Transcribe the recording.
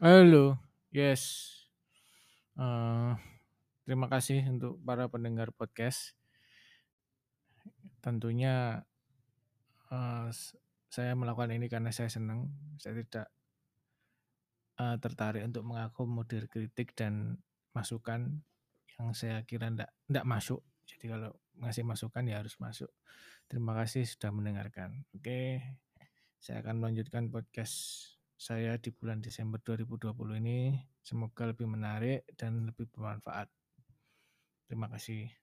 Halo, yes. Eh, terima kasih untuk para pendengar podcast. Tentunya eh, saya melakukan ini karena saya senang. Saya tidak uh, tertarik untuk mengakomodir kritik dan masukan yang saya kira tidak tidak masuk. Jadi kalau ngasih masukan ya harus masuk. Terima kasih sudah mendengarkan. Oke, saya akan melanjutkan podcast saya di bulan Desember 2020 ini. Semoga lebih menarik dan lebih bermanfaat. Terima kasih.